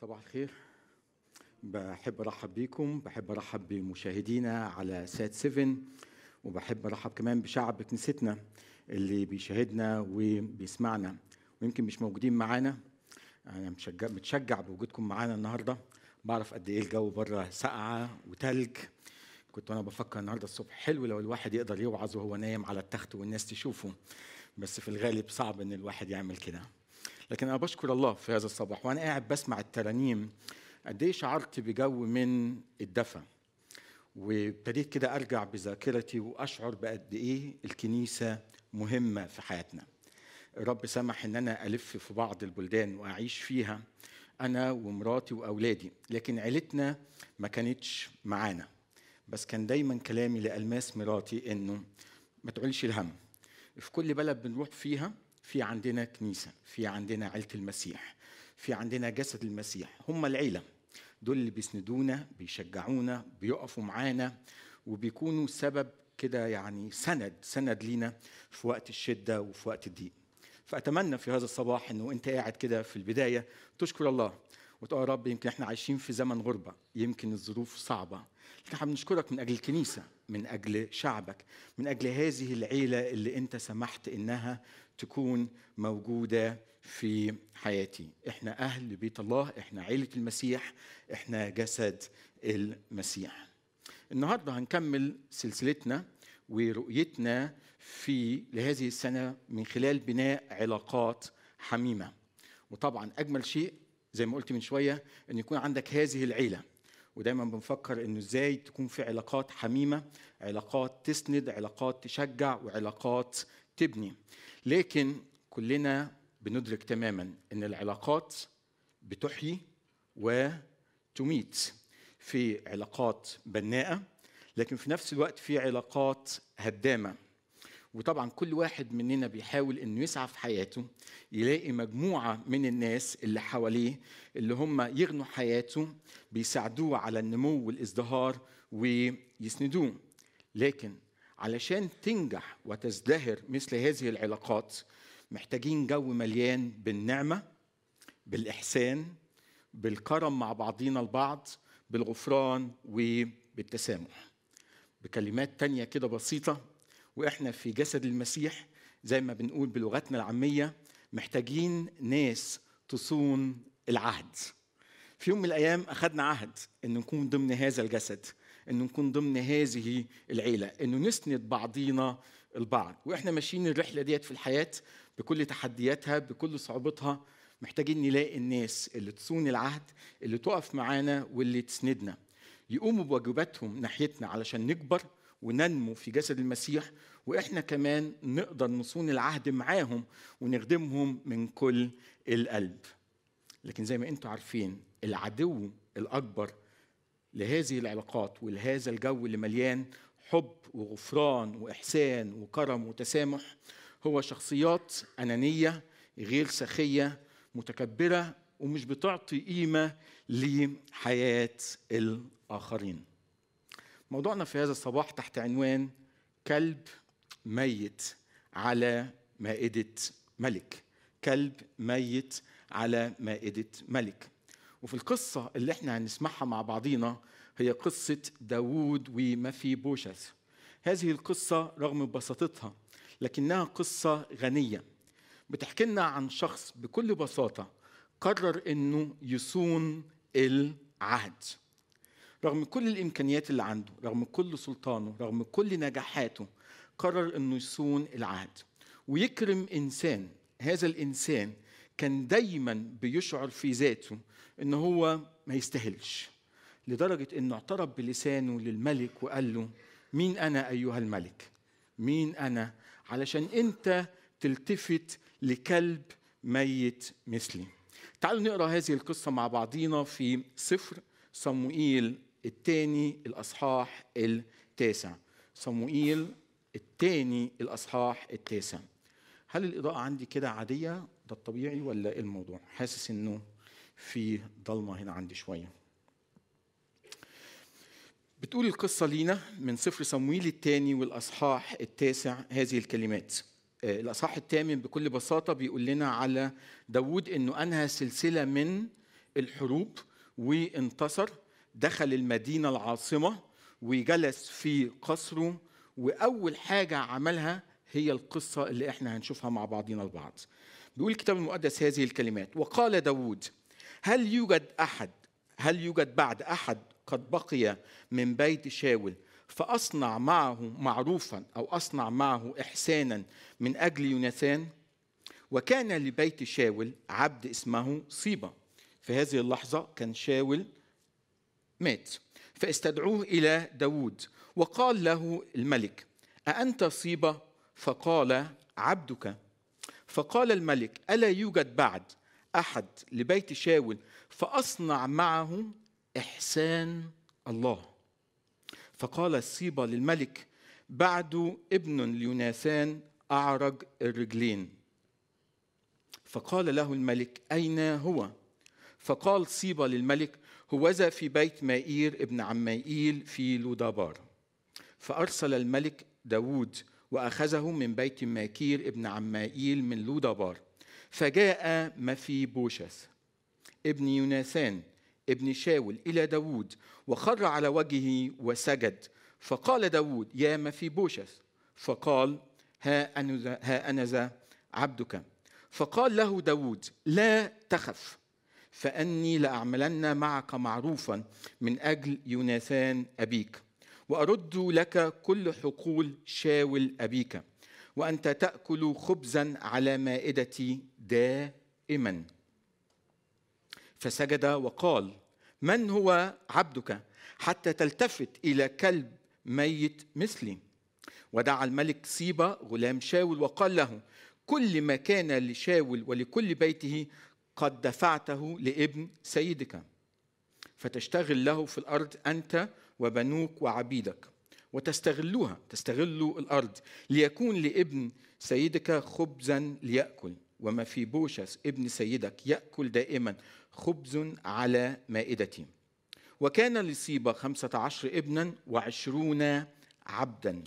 صباح الخير. بحب أرحب بيكم بحب أرحب بمشاهدينا على سات 7 وبحب أرحب كمان بشعب كنيستنا اللي بيشاهدنا وبيسمعنا ويمكن مش موجودين معانا. أنا مشجع متشجع بوجودكم معانا النهارده. بعرف قد إيه الجو بره ساقعه وتلج. كنت وأنا بفكر النهارده الصبح حلو لو الواحد يقدر يوعظ وهو نايم على التخت والناس تشوفه بس في الغالب صعب إن الواحد يعمل كده. لكن أنا بشكر الله في هذا الصباح وأنا قاعد بسمع الترانيم قد إيه شعرت بجو من الدفى وابتديت كده أرجع بذاكرتي وأشعر بقد إيه الكنيسة مهمة في حياتنا. الرب سمح إن أنا ألف في بعض البلدان وأعيش فيها أنا ومراتي وأولادي لكن عيلتنا ما كانتش معانا. بس كان دايما كلامي لألماس مراتي إنه ما تعولش الهم في كل بلد بنروح فيها في عندنا كنيسة في عندنا عيلة المسيح في عندنا جسد المسيح هم العيلة. دول اللي بيسندونا بيشجعونا بيقفوا معانا وبيكونوا سبب كده يعني سند سند لينا في وقت الشدة وفي وقت الضيق. فأتمنى في هذا الصباح إنه أنت قاعد كده في البداية تشكر الله وتقول يا رب يمكن إحنا عايشين في زمن غربة يمكن الظروف صعبة. لكن إحنا بنشكرك من أجل الكنيسة من أجل شعبك من أجل هذه العيلة اللي أنت سمحت إنها تكون موجودة في حياتي. إحنا أهل بيت الله إحنا عيلة المسيح إحنا جسد المسيح. النهارده هنكمل سلسلتنا ورؤيتنا في لهذه السنة من خلال بناء علاقات حميمة. وطبعا أجمل شيء زي ما قلت من شوية إن يكون عندك هذه العيلة. ودايما بنفكر إنه إزاي تكون في علاقات حميمة علاقات تسند علاقات تشجع وعلاقات تبني. لكن كلنا بندرك تماما إن العلاقات بتحيي وتميت. في علاقات بناءة لكن في نفس الوقت في علاقات هدامة. وطبعا كل واحد مننا بيحاول إنه يسعى في حياته يلاقي مجموعة من الناس اللي حواليه اللي هم يغنوا حياته بيساعدوه على النمو والإزدهار ويسندوه. لكن علشان تنجح وتزدهر مثل هذه العلاقات محتاجين جو مليان بالنعمة بالإحسان بالكرم مع بعضينا البعض بالغفران وبالتسامح. بكلمات تانية كده بسيطة وإحنا في جسد المسيح زي ما بنقول بلغتنا العامية محتاجين ناس تصون العهد. في يوم من الأيام أخذنا عهد أن نكون ضمن هذا الجسد. أن نكون ضمن هذه العيلة أنه نسند بعضينا البعض. وإحنا ماشيين الرحلة ديت في الحياة بكل تحدياتها بكل صعوبتها محتاجين نلاقي الناس اللي تصون العهد اللي تقف معانا واللي تسندنا. يقوموا بواجباتهم ناحيتنا علشان نكبر وننمو في جسد المسيح وإحنا كمان نقدر نصون العهد معاهم ونخدمهم من كل القلب. لكن زي ما أنتم عارفين العدو الأكبر لهذه العلاقات ولهذا الجو اللي مليان حب وغفران وإحسان وكرم وتسامح هو شخصيات أنانية غير سخيه متكبرة ومش بتعطي قيمة لحياة الآخرين. موضوعنا في هذا الصباح تحت عنوان كلب ميت على مائدة ملك. كلب ميت على مائدة ملك. وفي القصة اللي إحنا هنسمعها مع بعضينا هي قصة داوود ومفي بوشث. هذه القصة رغم بساطتها لكنها قصة غنية. بتحكي لنا عن شخص بكل بساطة قرر إنه يصون العهد رغم كل الإمكانيات اللي عنده رغم كل سلطانه رغم كل نجاحاته قرر إنه يصون العهد ويكرم إنسان هذا الإنسان كان دايما بيشعر في ذاته إن هو ما يستاهلش لدرجة إنه اعترف بلسانه للملك وقال له مين أنا أيها الملك؟ مين أنا؟ علشان أنت تلتفت لكلب ميت مثلي. تعالوا نقرأ هذه القصة مع بعضينا في سفر صموئيل الثاني الأصحاح التاسع. صموئيل الثاني الأصحاح التاسع. هل الإضاءة عندي كده عادية؟ ده الطبيعي ولا إيه الموضوع؟ حاسس إنه في ضلمة هنا عندي شوية. بتقول القصة لينا من سفر صموئيل الثاني والأصحاح التاسع هذه الكلمات. الأصحاح الثامن بكل بساطة بيقول لنا على داود أنه أنهى سلسلة من الحروب وانتصر دخل المدينة العاصمة وجلس في قصره وأول حاجة عملها هي القصة اللي إحنا هنشوفها مع بعضنا البعض. بيقول الكتاب المقدس هذه الكلمات وقال داود هل يوجد أحد هل يوجد بعد أحد قد بقي من بيت شاول فأصنع معه معروفا أو أصنع معه إحسانا من أجل يوناثان؟ وكان لبيت شاول عبد اسمه صيبة. في هذه اللحظة كان شاول مات. فاستدعوه إلى داود وقال له الملك أأنت صيبة؟ فقال عبدك. فقال الملك ألا يوجد بعد أحد لبيت شاول فأصنع معه إحسان الله. فقال الصيبة للملك بعد ابن ليوناثان أعرج الرجلين. فقال له الملك أين هو؟ فقال صيبة للملك هوذا في بيت مائير ابن عمائيل في لودابار. فأرسل الملك داود وأخذه من بيت ماكير ابن عمائيل من لودابار. فجاء مفي بوشث ابن يوناثان ابن شاول إلى داود وخر على وجهه وسجد. فقال داود يا مفي بوشث فقال ها أنا ها أنا ذا عبدك. فقال له داود لا تخف فأني لأعملن معك معروفا من أجل يوناثان أبيك وأرد لك كل حقول شاول أبيك. وأنت تأكل خبزا على مائدتي دائما. فسجد وقال من هو عبدك حتى تلتفت إلى كلب ميت مثلي؟ ودعا الملك سيبا غلام شاول وقال له كل ما كان لشاول ولكل بيته قد دفعته لابن سيدك فتشتغل له في الأرض أنت وبنوك وعبيدك. وتستغلوها تستغلوا الأرض. ليكون لابن سيدك خبزا ليأكل وما في بوشس ابن سيدك يأكل دائما خبز على مائدتي وكان لصيبة خمسة عشر ابنا وعشرون عبدا.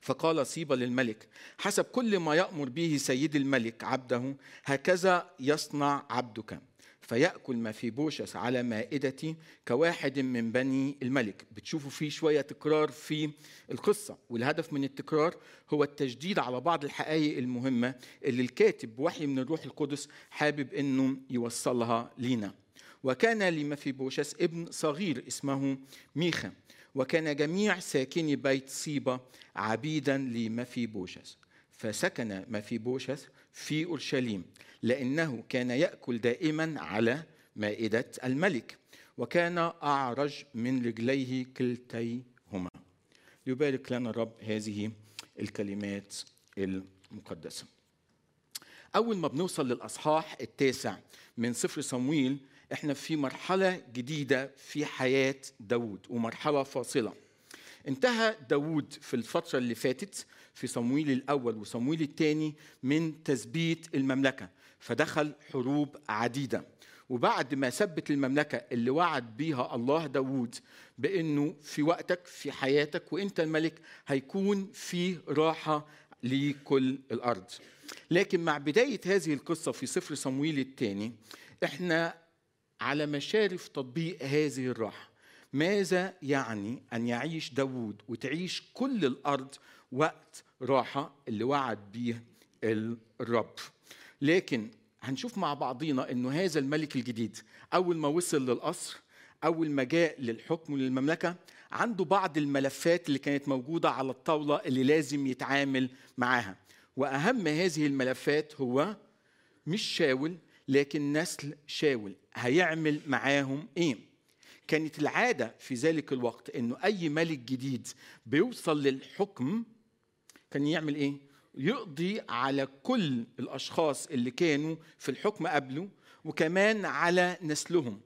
فقال صيبة للملك حسب كل ما يأمر به سيد الملك عبده هكذا يصنع عبدك. فيأكل مفيبوشث على مائدتي كواحد من بني الملك. بتشوفوا فيه شوية تكرار في القصة والهدف من التكرار هو التشديد على بعض الحقائق المهمة اللي الكاتب بوحي من الروح القدس حابب إنه يوصلها لينا. وكان لمفيبوشث ابن صغير اسمه ميخا وكان جميع ساكني بيت صيبا عبيدا لمفيبوشث. فسكن مفي بوشس في أورشليم لأنه كان يأكل دائما على مائدة الملك وكان أعرج من رجليه كلتيهما. يبارك لنا الرب هذه الكلمات المقدسة. أول ما بنوصل للأصحاح التاسع من سفر صمويل إحنا في مرحلة جديدة في حياة داود ومرحلة فاصلة. انتهى داود في الفترة اللي فاتت في صمويل الأول وصمويل الثاني من تثبيت المملكة فدخل حروب عديدة. وبعد ما ثبت المملكة اللي وعد بيها الله داود بأنه في وقتك في حياتك وإنت الملك هيكون في راحة لكل الأرض. لكن مع بداية هذه القصة في سفر صمويل الثاني إحنا على مشارف تطبيق هذه الراحة. ماذا يعني أن يعيش داود وتعيش كل الأرض وقت راحة اللي وعد به الرب. لكن هنشوف مع بعضينا أنه هذا الملك الجديد أول ما وصل للقصر أول ما جاء للحكم للمملكة عنده بعض الملفات اللي كانت موجودة على الطاولة اللي لازم يتعامل معاها. وأهم هذه الملفات هو مش شاول لكن نسل شاول. هيعمل معاهم إيه؟ كانت العادة في ذلك الوقت إنه أي ملك جديد بيوصل للحكم كان يعمل إيه؟ يقضي على كل الأشخاص اللي كانوا في الحكم قبله وكمان على نسلهم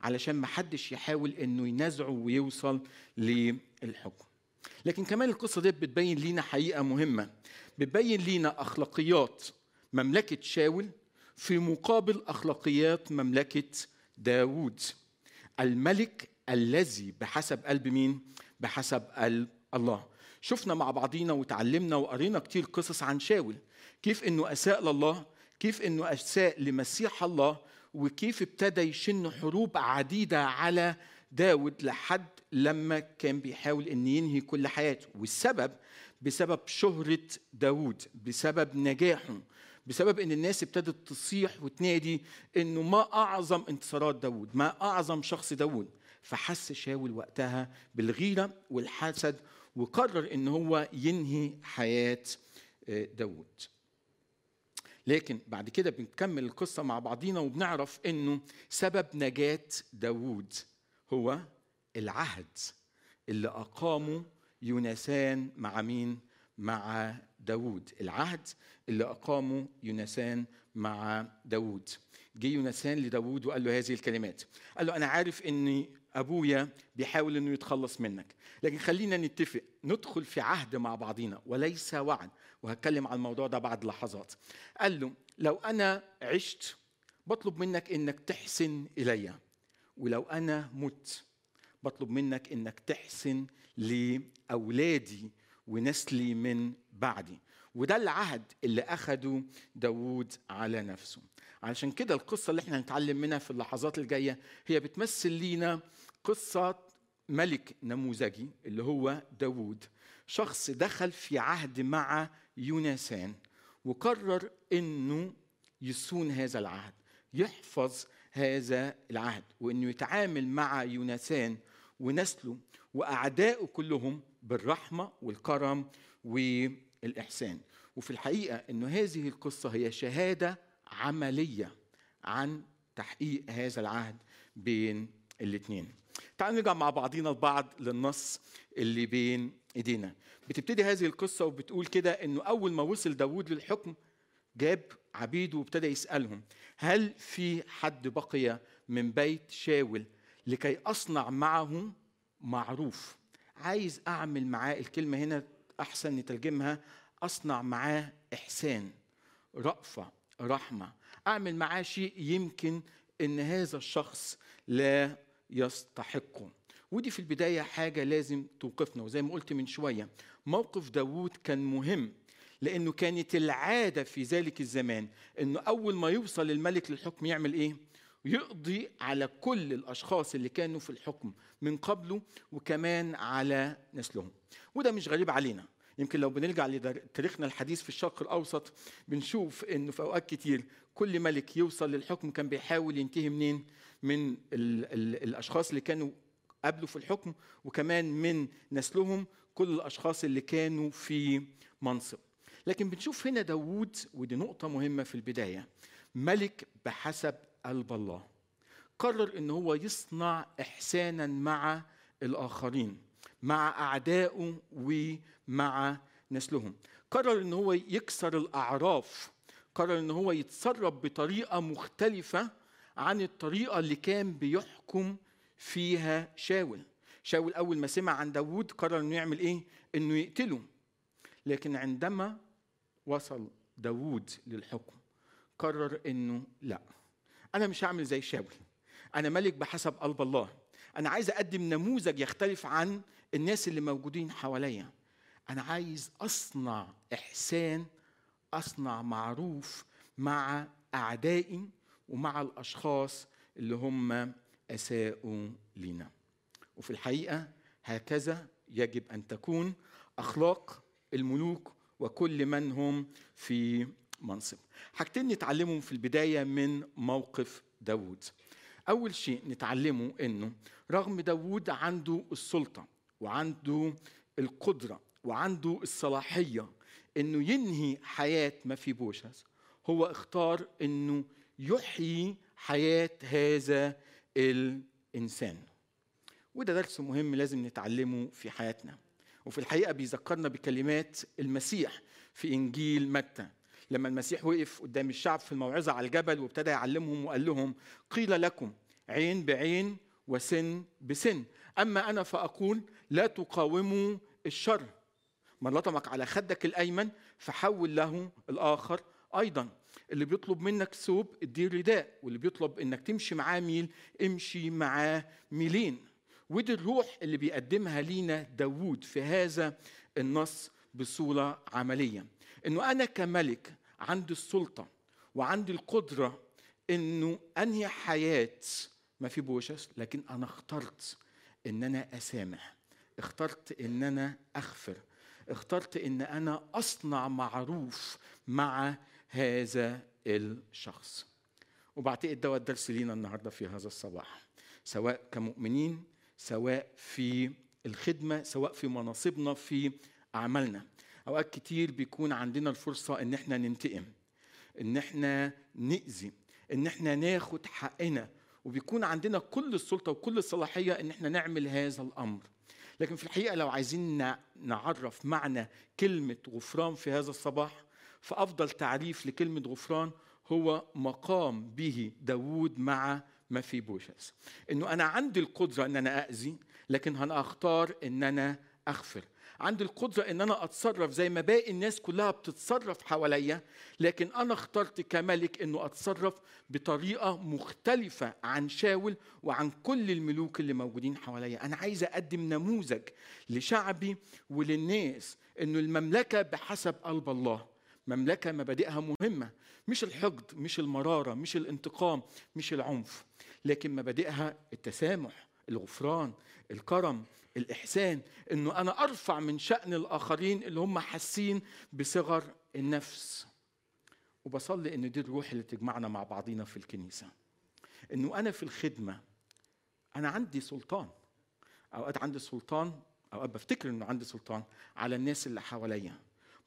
علشان ما حدش يحاول إنه ينازعه ويوصل للحكم. لكن كمان القصة دي بتبين لينا حقيقة مهمة. بتبين لينا أخلاقيات مملكة شاول في مقابل أخلاقيات مملكة داوود. الملك الذي بحسب قلب مين؟ بحسب قلب الله. شفنا مع بعضينا وتعلمنا وقرينا كتير قصص عن شاول كيف إنه أساء لله كيف إنه أساء لمسيح الله وكيف ابتدى يشن حروب عديدة على داود لحد لما كان بيحاول ان ينهي كل حياته. والسبب؟ بسبب شهرة داود بسبب نجاحه بسبب إن الناس ابتدت تصيح وتنادي إنه ما أعظم انتصارات داود ما أعظم شخص داود. فحس شاول وقتها بالغيرة والحسد وقرر إن هو ينهي حياة داود لكن بعد كده بنكمل القصة مع بعضينا وبنعرف إنه سبب نجاة داود هو العهد اللي أقامه يونسان مع مين؟ مع داود العهد اللي أقامه يونسان مع داود جه يونسان لداود وقال له هذه الكلمات. قال له أنا عارف أن أبويا بيحاول أنه يتخلص منك. لكن خلينا نتفق ندخل في عهد مع بعضينا وليس وعد. وهتكلم عن الموضوع ده بعد لحظات. قال له لو أنا عشت بطلب منك أنك تحسن إليّ. ولو أنا مت بطلب منك إنك تحسن لأولادي ونسلي من بعدي. وده العهد اللي أخده داود على نفسه. علشان كده القصة اللي إحنا هنتعلم منها في اللحظات الجاية هي بتمثل لينا قصة ملك نموذجي اللي هو داود شخص دخل في عهد مع يونسان وقرر إنه يصون هذا العهد يحفظ هذا العهد وإنه يتعامل مع يونسان ونسله وأعدائه كلهم بالرحمة والكرم والاحسان وفي الحقيقة إنه هذه القصة هي شهادة عملية عن تحقيق هذا العهد بين الاثنين تعالوا نرجع مع بعضينا البعض للنص اللي بين إيدينا. بتبتدي هذه القصة وبتقول كده إنه أول ما وصل داود للحكم جاب عبيده وابتدى يسألهم هل في حد بقي من بيت شاول لكي أصنع معه معروف؟ عايز أعمل معاه الكلمة هنا أحسن نترجمها أصنع معاه إحسان رأفة رحمة أعمل معاه شيء يمكن أن هذا الشخص لا يستحقه ودي في البداية حاجة لازم توقفنا وزي ما قلت من شوية موقف داوود كان مهم لأنه كانت العادة في ذلك الزمان إنه أول ما يوصل الملك للحكم يعمل إيه؟ يقضي على كل الأشخاص اللي كانوا في الحكم من قبله وكمان على نسلهم. وده مش غريب علينا. يمكن لو بنرجع لتاريخنا الحديث في الشرق الأوسط بنشوف انه في أوقات كتير كل ملك يوصل للحكم كان بيحاول ينتهي منين؟ من ال ال الأشخاص اللي كانوا قبله في الحكم وكمان من نسلهم كل الأشخاص اللي كانوا في منصب. لكن بنشوف هنا داوود ودي نقطة مهمة في البداية ملك بحسب قلب الله. قرر إن هو يصنع إحسانا مع الآخرين مع اعدائه ومع نسلهم. قرر إن هو يكسر الأعراف قرر إن هو يتصرف بطريقة مختلفة عن الطريقة اللي كان بيحكم فيها شاول. شاول أول ما سمع عن داوود قرر إنه يعمل إيه؟ إنه يقتله. لكن عندما وصل داوود للحكم قرر إنه لا. أنا مش هعمل زي شاول. أنا ملك بحسب قلب الله. أنا عايز أقدم نموذج يختلف عن الناس اللي موجودين حواليا. أنا عايز أصنع إحسان أصنع معروف مع أعدائي ومع الأشخاص اللي هم أساءوا لنا وفي الحقيقة هكذا يجب أن تكون أخلاق الملوك وكل من هم في منصب. حاجتين نتعلمهم في البداية من موقف داود أول شيء نتعلمه أنه رغم داود عنده السلطة وعنده القدرة وعنده الصلاحية أنه ينهي حياة ما في بوشس هو اختار أنه يحيي حياة هذا الإنسان. وده درس مهم لازم نتعلمه في حياتنا. وفي الحقيقة بيذكرنا بكلمات المسيح في إنجيل متى. لما المسيح وقف قدام الشعب في الموعظة على الجبل وابتدى يعلمهم وقال لهم قيل لكم عين بعين وسن بسن. أما أنا فأقول لا تقاوموا الشر. من لطمك على خدك الأيمن فحول له الآخر أيضا. اللي بيطلب منك ثوب اديه رداء. واللي بيطلب إنك تمشي معاه ميل امشي معاه ميلين. ودي الروح اللي بيقدمها لينا داوود في هذا النص بصورة عملية. إنه أنا كملك عندي السلطة وعندي القدرة إنه أنهي حياة ما في بوشس لكن أنا اخترت إن أنا أسامح اخترت إن أنا أغفر اخترت إن أنا أصنع معروف مع هذا الشخص. وبعتقد ده الدرس لينا النهارده في هذا الصباح سواء كمؤمنين سواء في الخدمة سواء في مناصبنا في أعمالنا. أوقات كتير بيكون عندنا الفرصة إن إحنا ننتقم إن إحنا نأذي إن إحنا ناخد حقنا وبيكون عندنا كل السلطة وكل الصلاحية إن إحنا نعمل هذا الأمر. لكن في الحقيقة لو عايزين نعرف معنى كلمة غفران في هذا الصباح فأفضل تعريف لكلمة غفران هو مقام به داوود مع ما في بوشس إنه أنا عندي القدرة إن أنا اذي لكن أنا اختار إن أنا أغفر. عندي القدرة إن أنا أتصرف زي ما باقي الناس كلها بتتصرف حواليا لكن أنا اخترت كملك إنه أتصرف بطريقة مختلفة عن شاول وعن كل الملوك اللي موجودين حواليا. أنا عايز أقدم نموذج لشعبي وللناس إنه المملكة بحسب قلب الله مملكة مبادئها مهمة مش الحقد مش المرارة مش الانتقام مش العنف لكن مبادئها التسامح. الغفران الكرم الإحسان إنه أنا أرفع من شأن الآخرين اللي هم حاسين بصغر النفس. وبصلي إن دي الروح اللي تجمعنا مع بعضينا في الكنيسة. إنه أنا في الخدمة أنا عندي سلطان. أوقات عندي سلطان أوقات بفتكر إنه عندي سلطان على الناس اللي حواليا.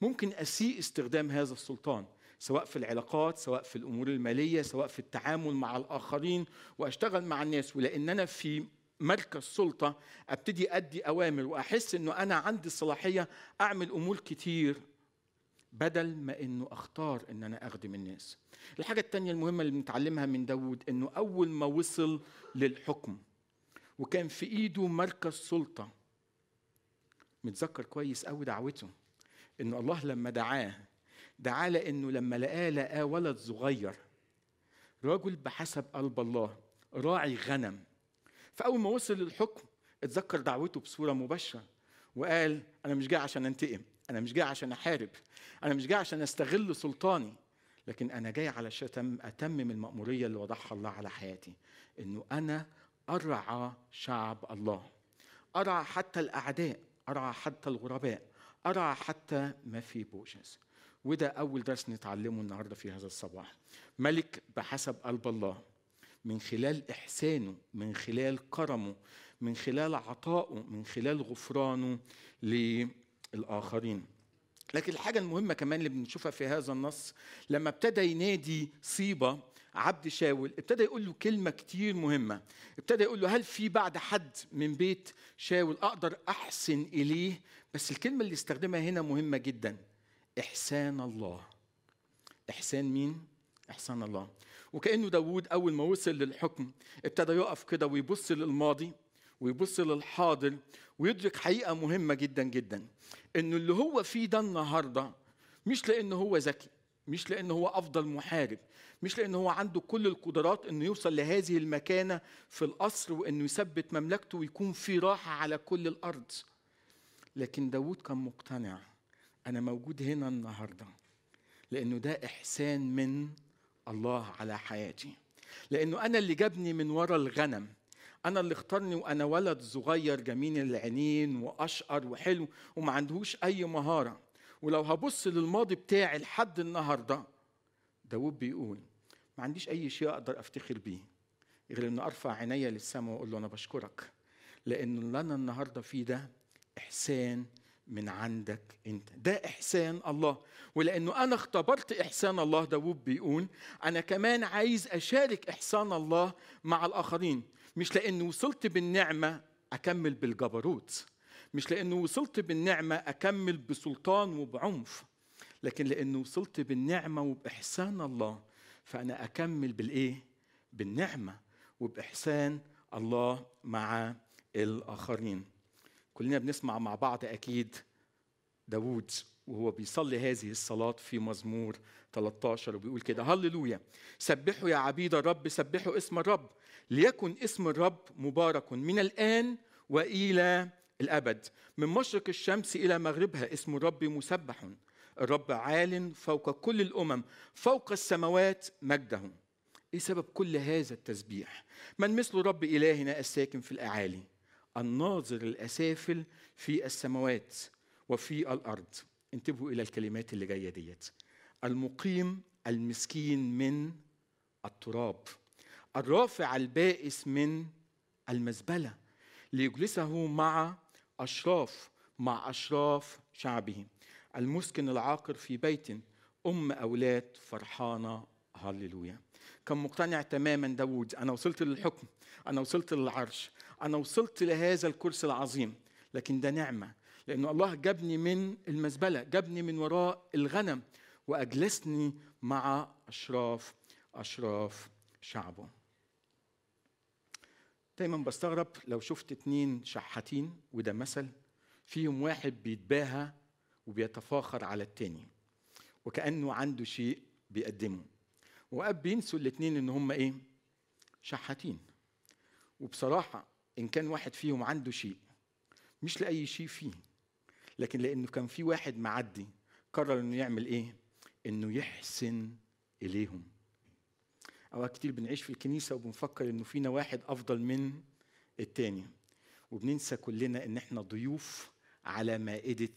ممكن أسيء استخدام هذا السلطان سواء في العلاقات سواء في الأمور المالية سواء في التعامل مع الآخرين وأشتغل مع الناس. ولأن أنا في مركز سلطه أبتدي أدي أوامر وأحس إنه أنا عندي الصلاحيه أعمل أمور كتير بدل ما إنه أختار إن أنا أخدم الناس. الحاجة الثانية المهمة اللي بنتعلمها من داود إنه أول ما وصل للحكم وكان في إيده مركز سلطه متذكر كويس قوي دعوته إنه الله لما دعاه دعاه لإنه لما لقاه لقاه ولد صغير رجل بحسب قلب الله راعي غنم. فأول ما وصل للحكم اتذكر دعوته بصورة مباشرة وقال أنا مش جاي عشان أنتقم أنا مش جاي عشان أحارب أنا مش جاي عشان أستغل سلطاني لكن أنا جاي علشان اتمم المأمورية اللي وضعها الله على حياتي إنه أنا أرعى شعب الله أرعى حتى الأعداء أرعى حتى الغرباء أرعى حتى ما في بوشس وده أول درس نتعلمه النهارده في هذا الصباح. ملك بحسب قلب الله. من خلال إحسانه من خلال كرمه من خلال عطائه من خلال غفرانه للآخرين. لكن الحاجة المهمة كمان اللي بنشوفها في هذا النص لما ابتدى ينادي صيبة عبد شاول ابتدى يقول له كلمة كتير مهمة. ابتدى يقول له هل في بعد حد من بيت شاول أقدر أحسن إليه؟ بس الكلمة اللي استخدمها هنا مهمة جدا إحسان الله. إحسان مين؟ إحسان الله. وكأنه داوود أول ما وصل للحكم ابتدى يقف كده ويبص للماضي ويبص للحاضر ويدرك حقيقة مهمة جدا جدا إنه اللي هو فيه ده النهاردة مش لأنه هو ذكي مش لأنه هو أفضل محارب مش لأنه هو عنده كل القدرات إنه يوصل لهذه المكانة في القصر وإنه يثبت مملكته ويكون في راحة على كل الأرض. لكن داوود كان مقتنع أنا موجود هنا النهاردة لأنه ده إحسان من الله على حياتي. لأنه أنا اللي جابني من ورا الغنم. أنا اللي اختارني وأنا ولد صغير جميل العينين وأشقر وحلو وما عندهوش أي مهارة. ولو هبص للماضي بتاعي لحد النهارده داود بيقول ما عنديش أي شيء أقدر أفتخر بيه غير ان أرفع عينيا للسماء وأقول له أنا بشكرك. لأن اللي أنا النهارده فيه ده إحسان من عندك أنت. ده إحسان الله. ولأنه أنا اختبرت إحسان الله داوود بيقول أنا كمان عايز أشارك إحسان الله مع الآخرين. مش لأنه وصلت بالنعمة أكمل بالجبروت. مش لأنه وصلت بالنعمة أكمل بسلطان وبعنف. لكن لأنه وصلت بالنعمة وبإحسان الله فأنا أكمل بالإيه؟ بالنعمة وبإحسان الله مع الآخرين. كلنا بنسمع مع بعض أكيد داوود وهو بيصلي هذه الصلاة في مزمور 13 وبيقول كده هللويا سبحوا يا عبيد الرب سبحوا اسم الرب ليكن اسم الرب مبارك من الآن وإلى الأبد. من مشرق الشمس إلى مغربها اسم الرب مسبح. الرب عال فوق كل الأمم فوق السماوات مجده. إيه سبب كل هذا التسبيح؟ من مثل رب إلهنا الساكن في الأعالي؟ الناظر الأسافل في السماوات وفي الأرض. انتبهوا إلى الكلمات اللي جاية ديت. المقيم المسكين من التراب. الرافع البائس من المزبلة. ليجلسه مع أشراف مع أشراف شعبه. المسكن العاقر في بيت. أم أولاد فرحانة هللويا كان مقتنع تماما داود أنا وصلت للحكم أنا وصلت للعرش أنا وصلت لهذا الكرسي العظيم. لكن ده نعمة لأن الله جابني من المزبلة جابني من وراء الغنم وأجلسني مع أشراف أشراف شعبه. دايما بستغرب لو شفت اتنين شحاتين وده مثل فيهم واحد بيتباهى وبيتفاخر على التاني وكأنه عنده شيء بيقدمه. وأب بينسوا الاتنين إن هم إيه؟ شحاتين. وبصراحة إن كان واحد فيهم عنده شيء مش لأي شيء فيه. لكن لأنه كان في واحد معدي قرر إنه يعمل إيه؟ إنه يحسن إليهم. أوقات كتير بنعيش في الكنيسة وبنفكر إنه فينا واحد أفضل من التاني. وبننسى كلنا إن إحنا ضيوف على مائدة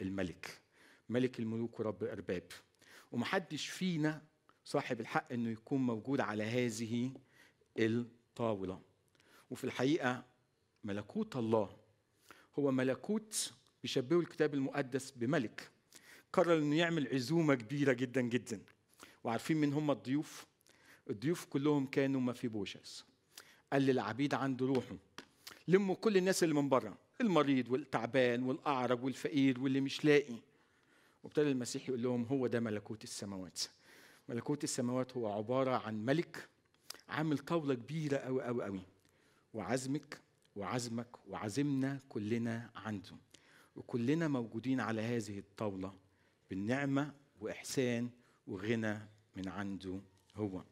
الملك. ملك الملوك ورب الأرباب. ومحدش فينا صاحب الحق إنه يكون موجود على هذه الطاولة. وفي الحقيقة ملكوت الله هو ملكوت بيشبهوا الكتاب المقدس بملك. قرر إنه يعمل عزومة كبيرة جدا جدا. وعارفين مين هم الضيوف؟ الضيوف كلهم كانوا ما في بوشس قال للعبيد عنده روحه. لموا كل الناس اللي من بره المريض والتعبان والأعرج والفقير واللي مش لاقي. وابتدى المسيح يقول لهم هو ده ملكوت السماوات. ملكوت السماوات هو عبارة عن ملك عامل طاولة كبيرة قوي قوي قوي وعزمك وعزمك وعزمنا كلنا عنده. وكلنا موجودين على هذه الطاولة بالنعمة وإحسان وغنى من عنده هو.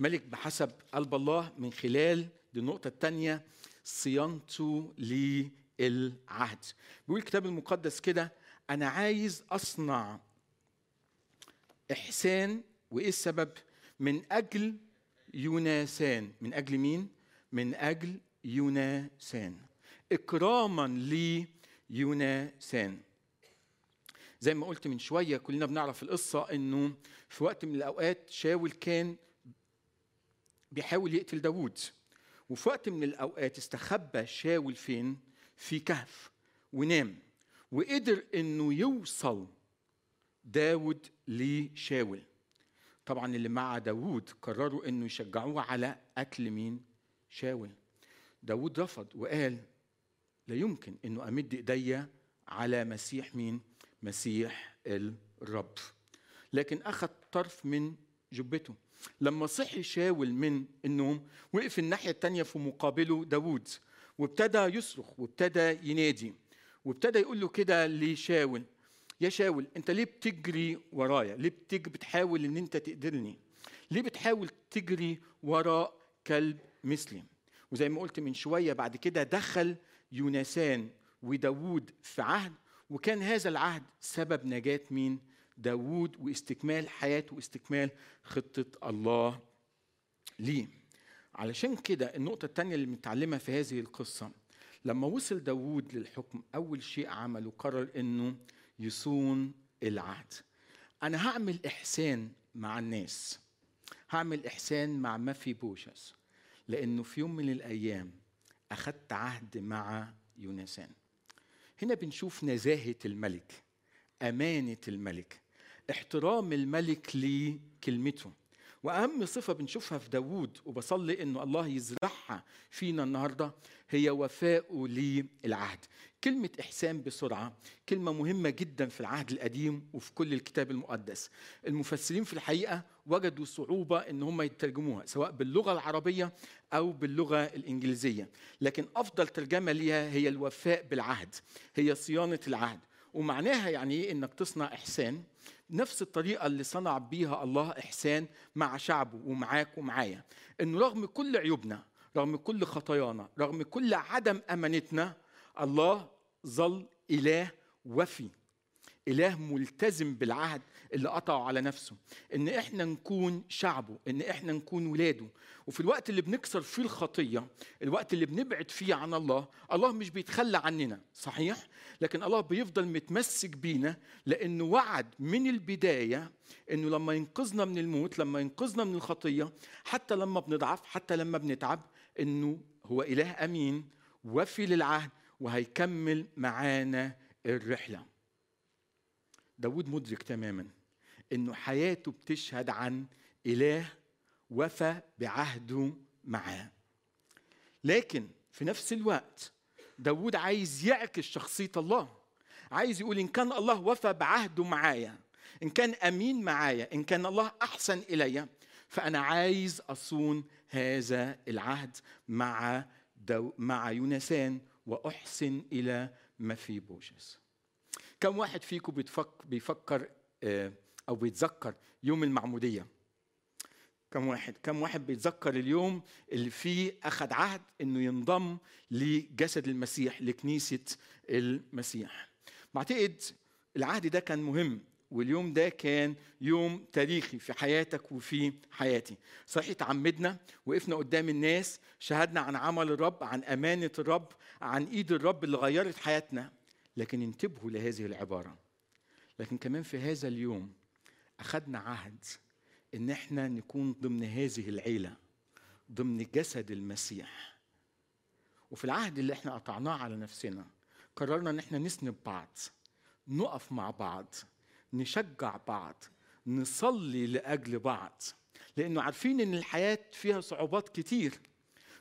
ملك بحسب قلب الله من خلال دي النقطة الثانية صيانته للعهد. بيقول الكتاب المقدس كده أنا عايز أصنع إحسان وإيه السبب؟ من أجل يوناسان. من أجل مين؟ من أجل يوناسان. إكراما يوناسان زي ما قلت من شوية كلنا بنعرف القصة إنه في وقت من الأوقات شاول كان بيحاول يقتل داوود. وفي وقت من الأوقات استخبى شاول فين؟ في كهف ونام. وقدر إنه يوصل داود لشاول طبعا اللي مع داوود قرروا إنه يشجعوه على قتل مين؟ شاول. داوود رفض وقال لا يمكن إنه أمد إيديا على مسيح مين؟ مسيح الرب. لكن أخذ طرف من جبته. لما صحي شاول من النوم وقف الناحية الثانية في مقابله داوود وابتدى يصرخ وابتدى ينادي وابتدى يقول له كده لشاول يا شاول انت ليه بتجري ورايا؟ ليه بتج بتحاول ان انت تقدرني؟ ليه بتحاول تجري وراء كلب مثلي وزي ما قلت من شوية بعد كده دخل يونسان وداوود في عهد وكان هذا العهد سبب نجاة مين؟ داوود واستكمال حياته واستكمال خطة الله ليه. علشان كده النقطة الثانية اللي بنتعلمها في هذه القصة لما وصل داوود للحكم أول شيء عمله قرر إنه يصون العهد. أنا هعمل إحسان مع الناس. هعمل إحسان مع ما في بوشس. لأنه في يوم من الأيام أخذت عهد مع يونسان. هنا بنشوف نزاهة الملك أمانة الملك احترام الملك لكلمته. وأهم صفة بنشوفها في داوود وبصلي إنه الله يزرعها فينا النهارده هي وفاؤه للعهد كلمة إحسان بسرعة كلمة مهمة جدا في العهد القديم وفي كل الكتاب المقدس. المفسرين في الحقيقة وجدوا صعوبة إن هم يترجموها سواء باللغة العربية أو باللغة الإنجليزية. لكن أفضل ترجمة ليها هي الوفاء بالعهد هي صيانة العهد. ومعناها يعني إيه إنك تصنع إحسان؟ نفس الطريقة اللي صنع بيها الله إحسان مع شعبه ومعاك ومعايا إنه رغم كل عيوبنا رغم كل خطايانا رغم كل عدم أمانتنا الله ظل إله وفي إله ملتزم بالعهد اللي قطعه على نفسه إن إحنا نكون شعبه إن إحنا نكون ولاده. وفي الوقت اللي بنكسر فيه الخطية الوقت اللي بنبعد فيه عن الله الله مش بيتخلى عننا صحيح؟ لكن الله بيفضل متمسك بينا لأنه وعد من البداية إنه لما ينقذنا من الموت لما ينقذنا من الخطية حتى لما بنضعف حتى لما بنتعب إنه هو إله أمين وفي للعهد وهيكمل معانا الرحلة. داود مدرك تماما. إنه حياته بتشهد عن إله وفى بعهده معاه. لكن في نفس الوقت داود عايز يعكس شخصية الله. عايز يقول إن كان الله وفى بعهده معايا إن كان أمين معايا إن كان الله أحسن إلي فأنا عايز أصون هذا العهد مع دو مع يونسان وأحسن إلى مفيبوشس. كم واحد فيكم بيتفكر بيفكر أو بيتذكر يوم المعمودية. كم واحد كم واحد بيتذكر اليوم اللي فيه اخذ عهد إنه ينضم لجسد المسيح لكنيسة المسيح. بعتقد العهد ده كان مهم واليوم ده كان يوم تاريخي في حياتك وفي حياتي. صحيح تعمدنا وقفنا قدام الناس شهدنا عن عمل الرب عن أمانة الرب عن إيد الرب اللي غيرت حياتنا لكن انتبهوا لهذه العبارة. لكن كمان في هذا اليوم أخذنا عهد إن إحنا نكون ضمن هذه العيلة ضمن جسد المسيح. وفي العهد اللي إحنا قطعناه على نفسنا قررنا إن إحنا نسند بعض نقف مع بعض نشجع بعض نصلي لأجل بعض. لأنه عارفين إن الحياة فيها صعوبات كتير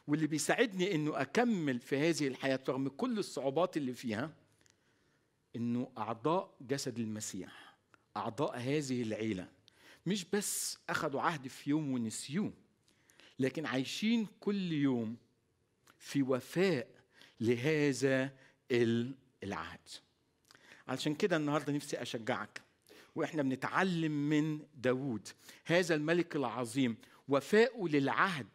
واللي بيساعدني إنه أكمل في هذه الحياة رغم كل الصعوبات اللي فيها إنه أعضاء جسد المسيح. أعضاء هذه العيلة. مش بس اخذوا عهد في يوم ونسيوه لكن عايشين كل يوم في وفاء لهذا العهد. علشان كده النهارده نفسي أشجعك. وإحنا بنتعلم من داوود. هذا الملك العظيم وفاؤه للعهد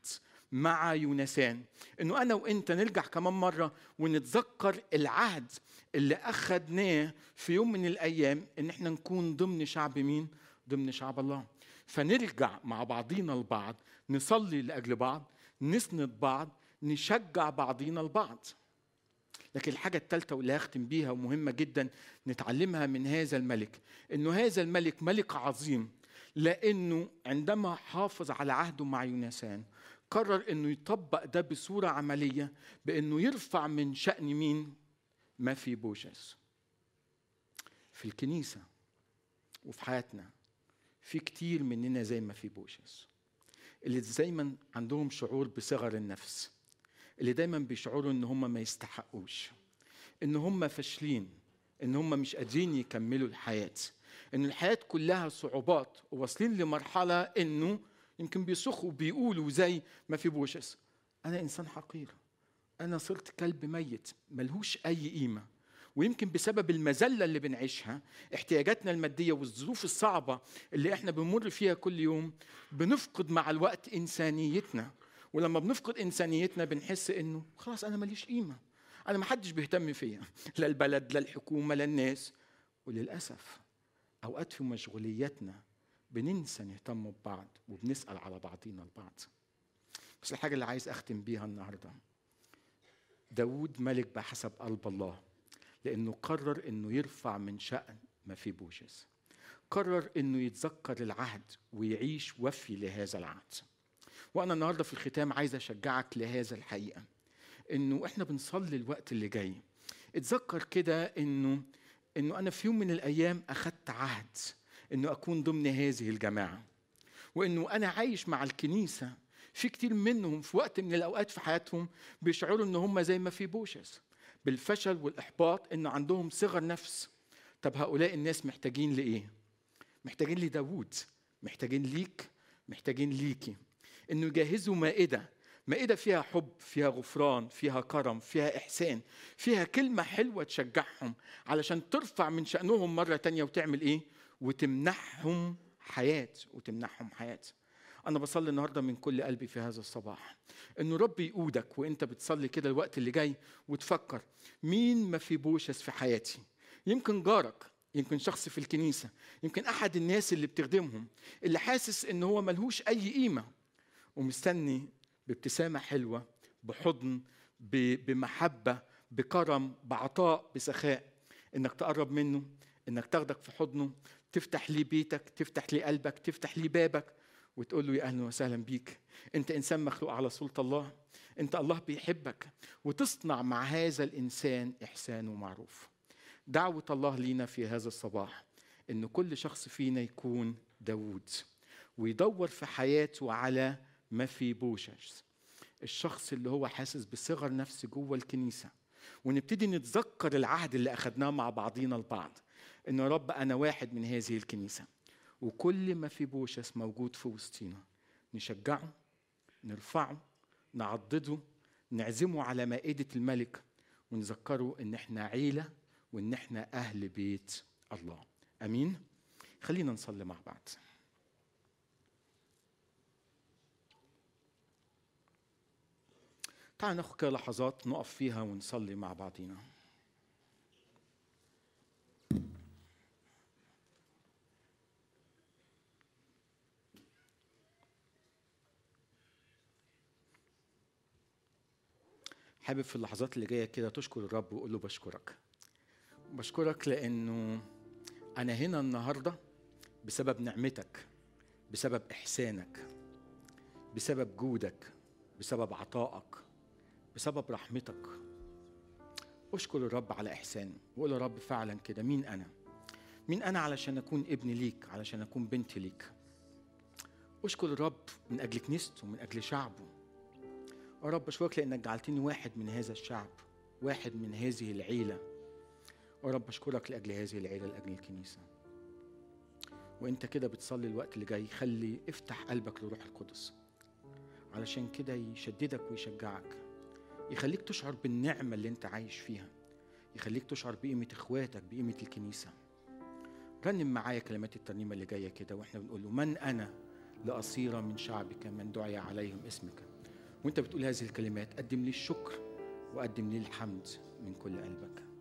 مع يونسان. إنه أنا وإنت نرجع كمان مرة ونتذكر العهد اللي اخذناه في يوم من الأيام إن إحنا نكون ضمن شعب مين؟ ضمن شعب الله. فنرجع مع بعضينا البعض نصلي لأجل بعض نسند بعض نشجع بعضينا البعض. لكن الحاجة الثالثة واللي هختم بيها ومهمة جدا نتعلمها من هذا الملك. إنه هذا الملك ملك عظيم لأنه عندما حافظ على عهده مع يونسان قرر إنه يطبق ده بصورة عملية بإنه يرفع من شأن مين؟ ما في بوشس في الكنيسة وفي حياتنا في كتير مننا زي ما في بوشس اللي دايما عندهم شعور بصغر النفس اللي دايما بيشعروا إن هم ما يستحقوش إن هم فاشلين إن هم مش قادرين يكملوا الحياة إن الحياة كلها صعوبات وواصلين لمرحلة إنه يمكن بيصخوا وبيقولوا زي ما في بوشس أنا إنسان حقير. أنا صرت كلب ميت ملهوش أي قيمة. ويمكن بسبب المذلة اللي بنعيشها احتياجاتنا المادية والظروف الصعبة اللي إحنا بنمر فيها كل يوم بنفقد مع الوقت إنسانيتنا. ولما بنفقد إنسانيتنا بنحس إنه خلاص أنا ماليش قيمة. أنا ما حدش بيهتم فيا. لا البلد لا الحكومة لا الناس. وللأسف أوقات في مشغولياتنا بننسى نهتم ببعض وبنسأل على بعضينا البعض. بس الحاجة اللي عايز أختم بيها النهارده داود ملك بحسب قلب الله لأنه قرر إنه يرفع من شأن ما في بوشس قرر إنه يتذكر العهد ويعيش وفي لهذا العهد. وأنا النهارده في الختام عايز أشجعك لهذا الحقيقة إنه إحنا بنصلي الوقت اللي جاي. اتذكر كده إنه إنه أنا في يوم من الأيام اخذت عهد إنه أكون ضمن هذه الجماعة وإنه أنا عايش مع الكنيسة في كتير منهم في وقت من الأوقات في حياتهم بيشعروا إن هم زي ما في بوشس بالفشل والإحباط ان عندهم صغر نفس. طب هؤلاء الناس محتاجين لإيه؟ محتاجين لداوود محتاجين ليك محتاجين ليكي إنه يجهزوا مائدة مائدة فيها حب فيها غفران فيها كرم فيها إحسان فيها كلمة حلوة تشجعهم علشان ترفع من شأنهم مرة تانية وتعمل إيه؟ وتمنحهم حياة وتمنحهم حياة. أنا بصلي النهارده من كل قلبي في هذا الصباح. انه رب يقودك وأنت بتصلي كده الوقت اللي جاي وتفكر مين ما في بوشس في حياتي؟ يمكن جارك يمكن شخص في الكنيسة يمكن أحد الناس اللي بتخدمهم اللي حاسس إن هو ملهوش أي قيمة ومستني بابتسامة حلوة بحضن بمحبة بكرم بعطاء بسخاء. إنك تقرب منه إنك تاخدك في حضنه تفتح لي بيتك تفتح لي قلبك تفتح لي بابك وتقول له يا أهلا وسهلا بيك. أنت إنسان مخلوق على صورة الله. أنت الله بيحبك. وتصنع مع هذا الإنسان إحسان ومعروف. دعوة الله لينا في هذا الصباح إن كل شخص فينا يكون داوود. ويدور في حياته على ما في بوشش الشخص اللي هو حاسس بصغر نفس جوه الكنيسة. ونبتدي نتذكر العهد اللي أخدناه مع بعضينا البعض. إن يا رب أنا واحد من هذه الكنيسة. وكل ما في بوشس موجود في وسطينا نشجعه نرفعه نعضده نعزمه على مائدة الملك ونذكره إن إحنا عيلة وإن إحنا أهل بيت الله. أمين؟ خلينا نصلي مع بعض. تعال ناخد كده لحظات نقف فيها ونصلي مع بعضينا. حابب في اللحظات اللي جاية كده تشكر الرب وقول له بشكرك. بشكرك لأنه أنا هنا النهارده بسبب نعمتك بسبب إحسانك بسبب جودك بسبب عطائك بسبب رحمتك. أشكر الرب على احسانه وقول يا رب فعلا كده مين أنا؟ مين أنا علشان أكون ابن ليك علشان أكون بنت ليك؟ أشكر الرب من أجل كنيسته ومن أجل شعبه. يا رب أشكرك لأنك جعلتني واحد من هذا الشعب واحد من هذه العيلة. يا رب أشكرك لأجل هذه العيلة لأجل الكنيسة. وأنت كده بتصلي الوقت اللي جاي خلي افتح قلبك لروح القدس. علشان كده يشددك ويشجعك. يخليك تشعر بالنعمة اللي أنت عايش فيها. يخليك تشعر بقيمة إخواتك بقيمة الكنيسة. رنم معايا كلمات الترنيمة اللي جاية كده وإحنا بنقول له من أنا لأصير من شعبك من دعي عليهم اسمك؟ وانت بتقول هذه الكلمات قدم لي الشكر وقدم لي الحمد من كل قلبك.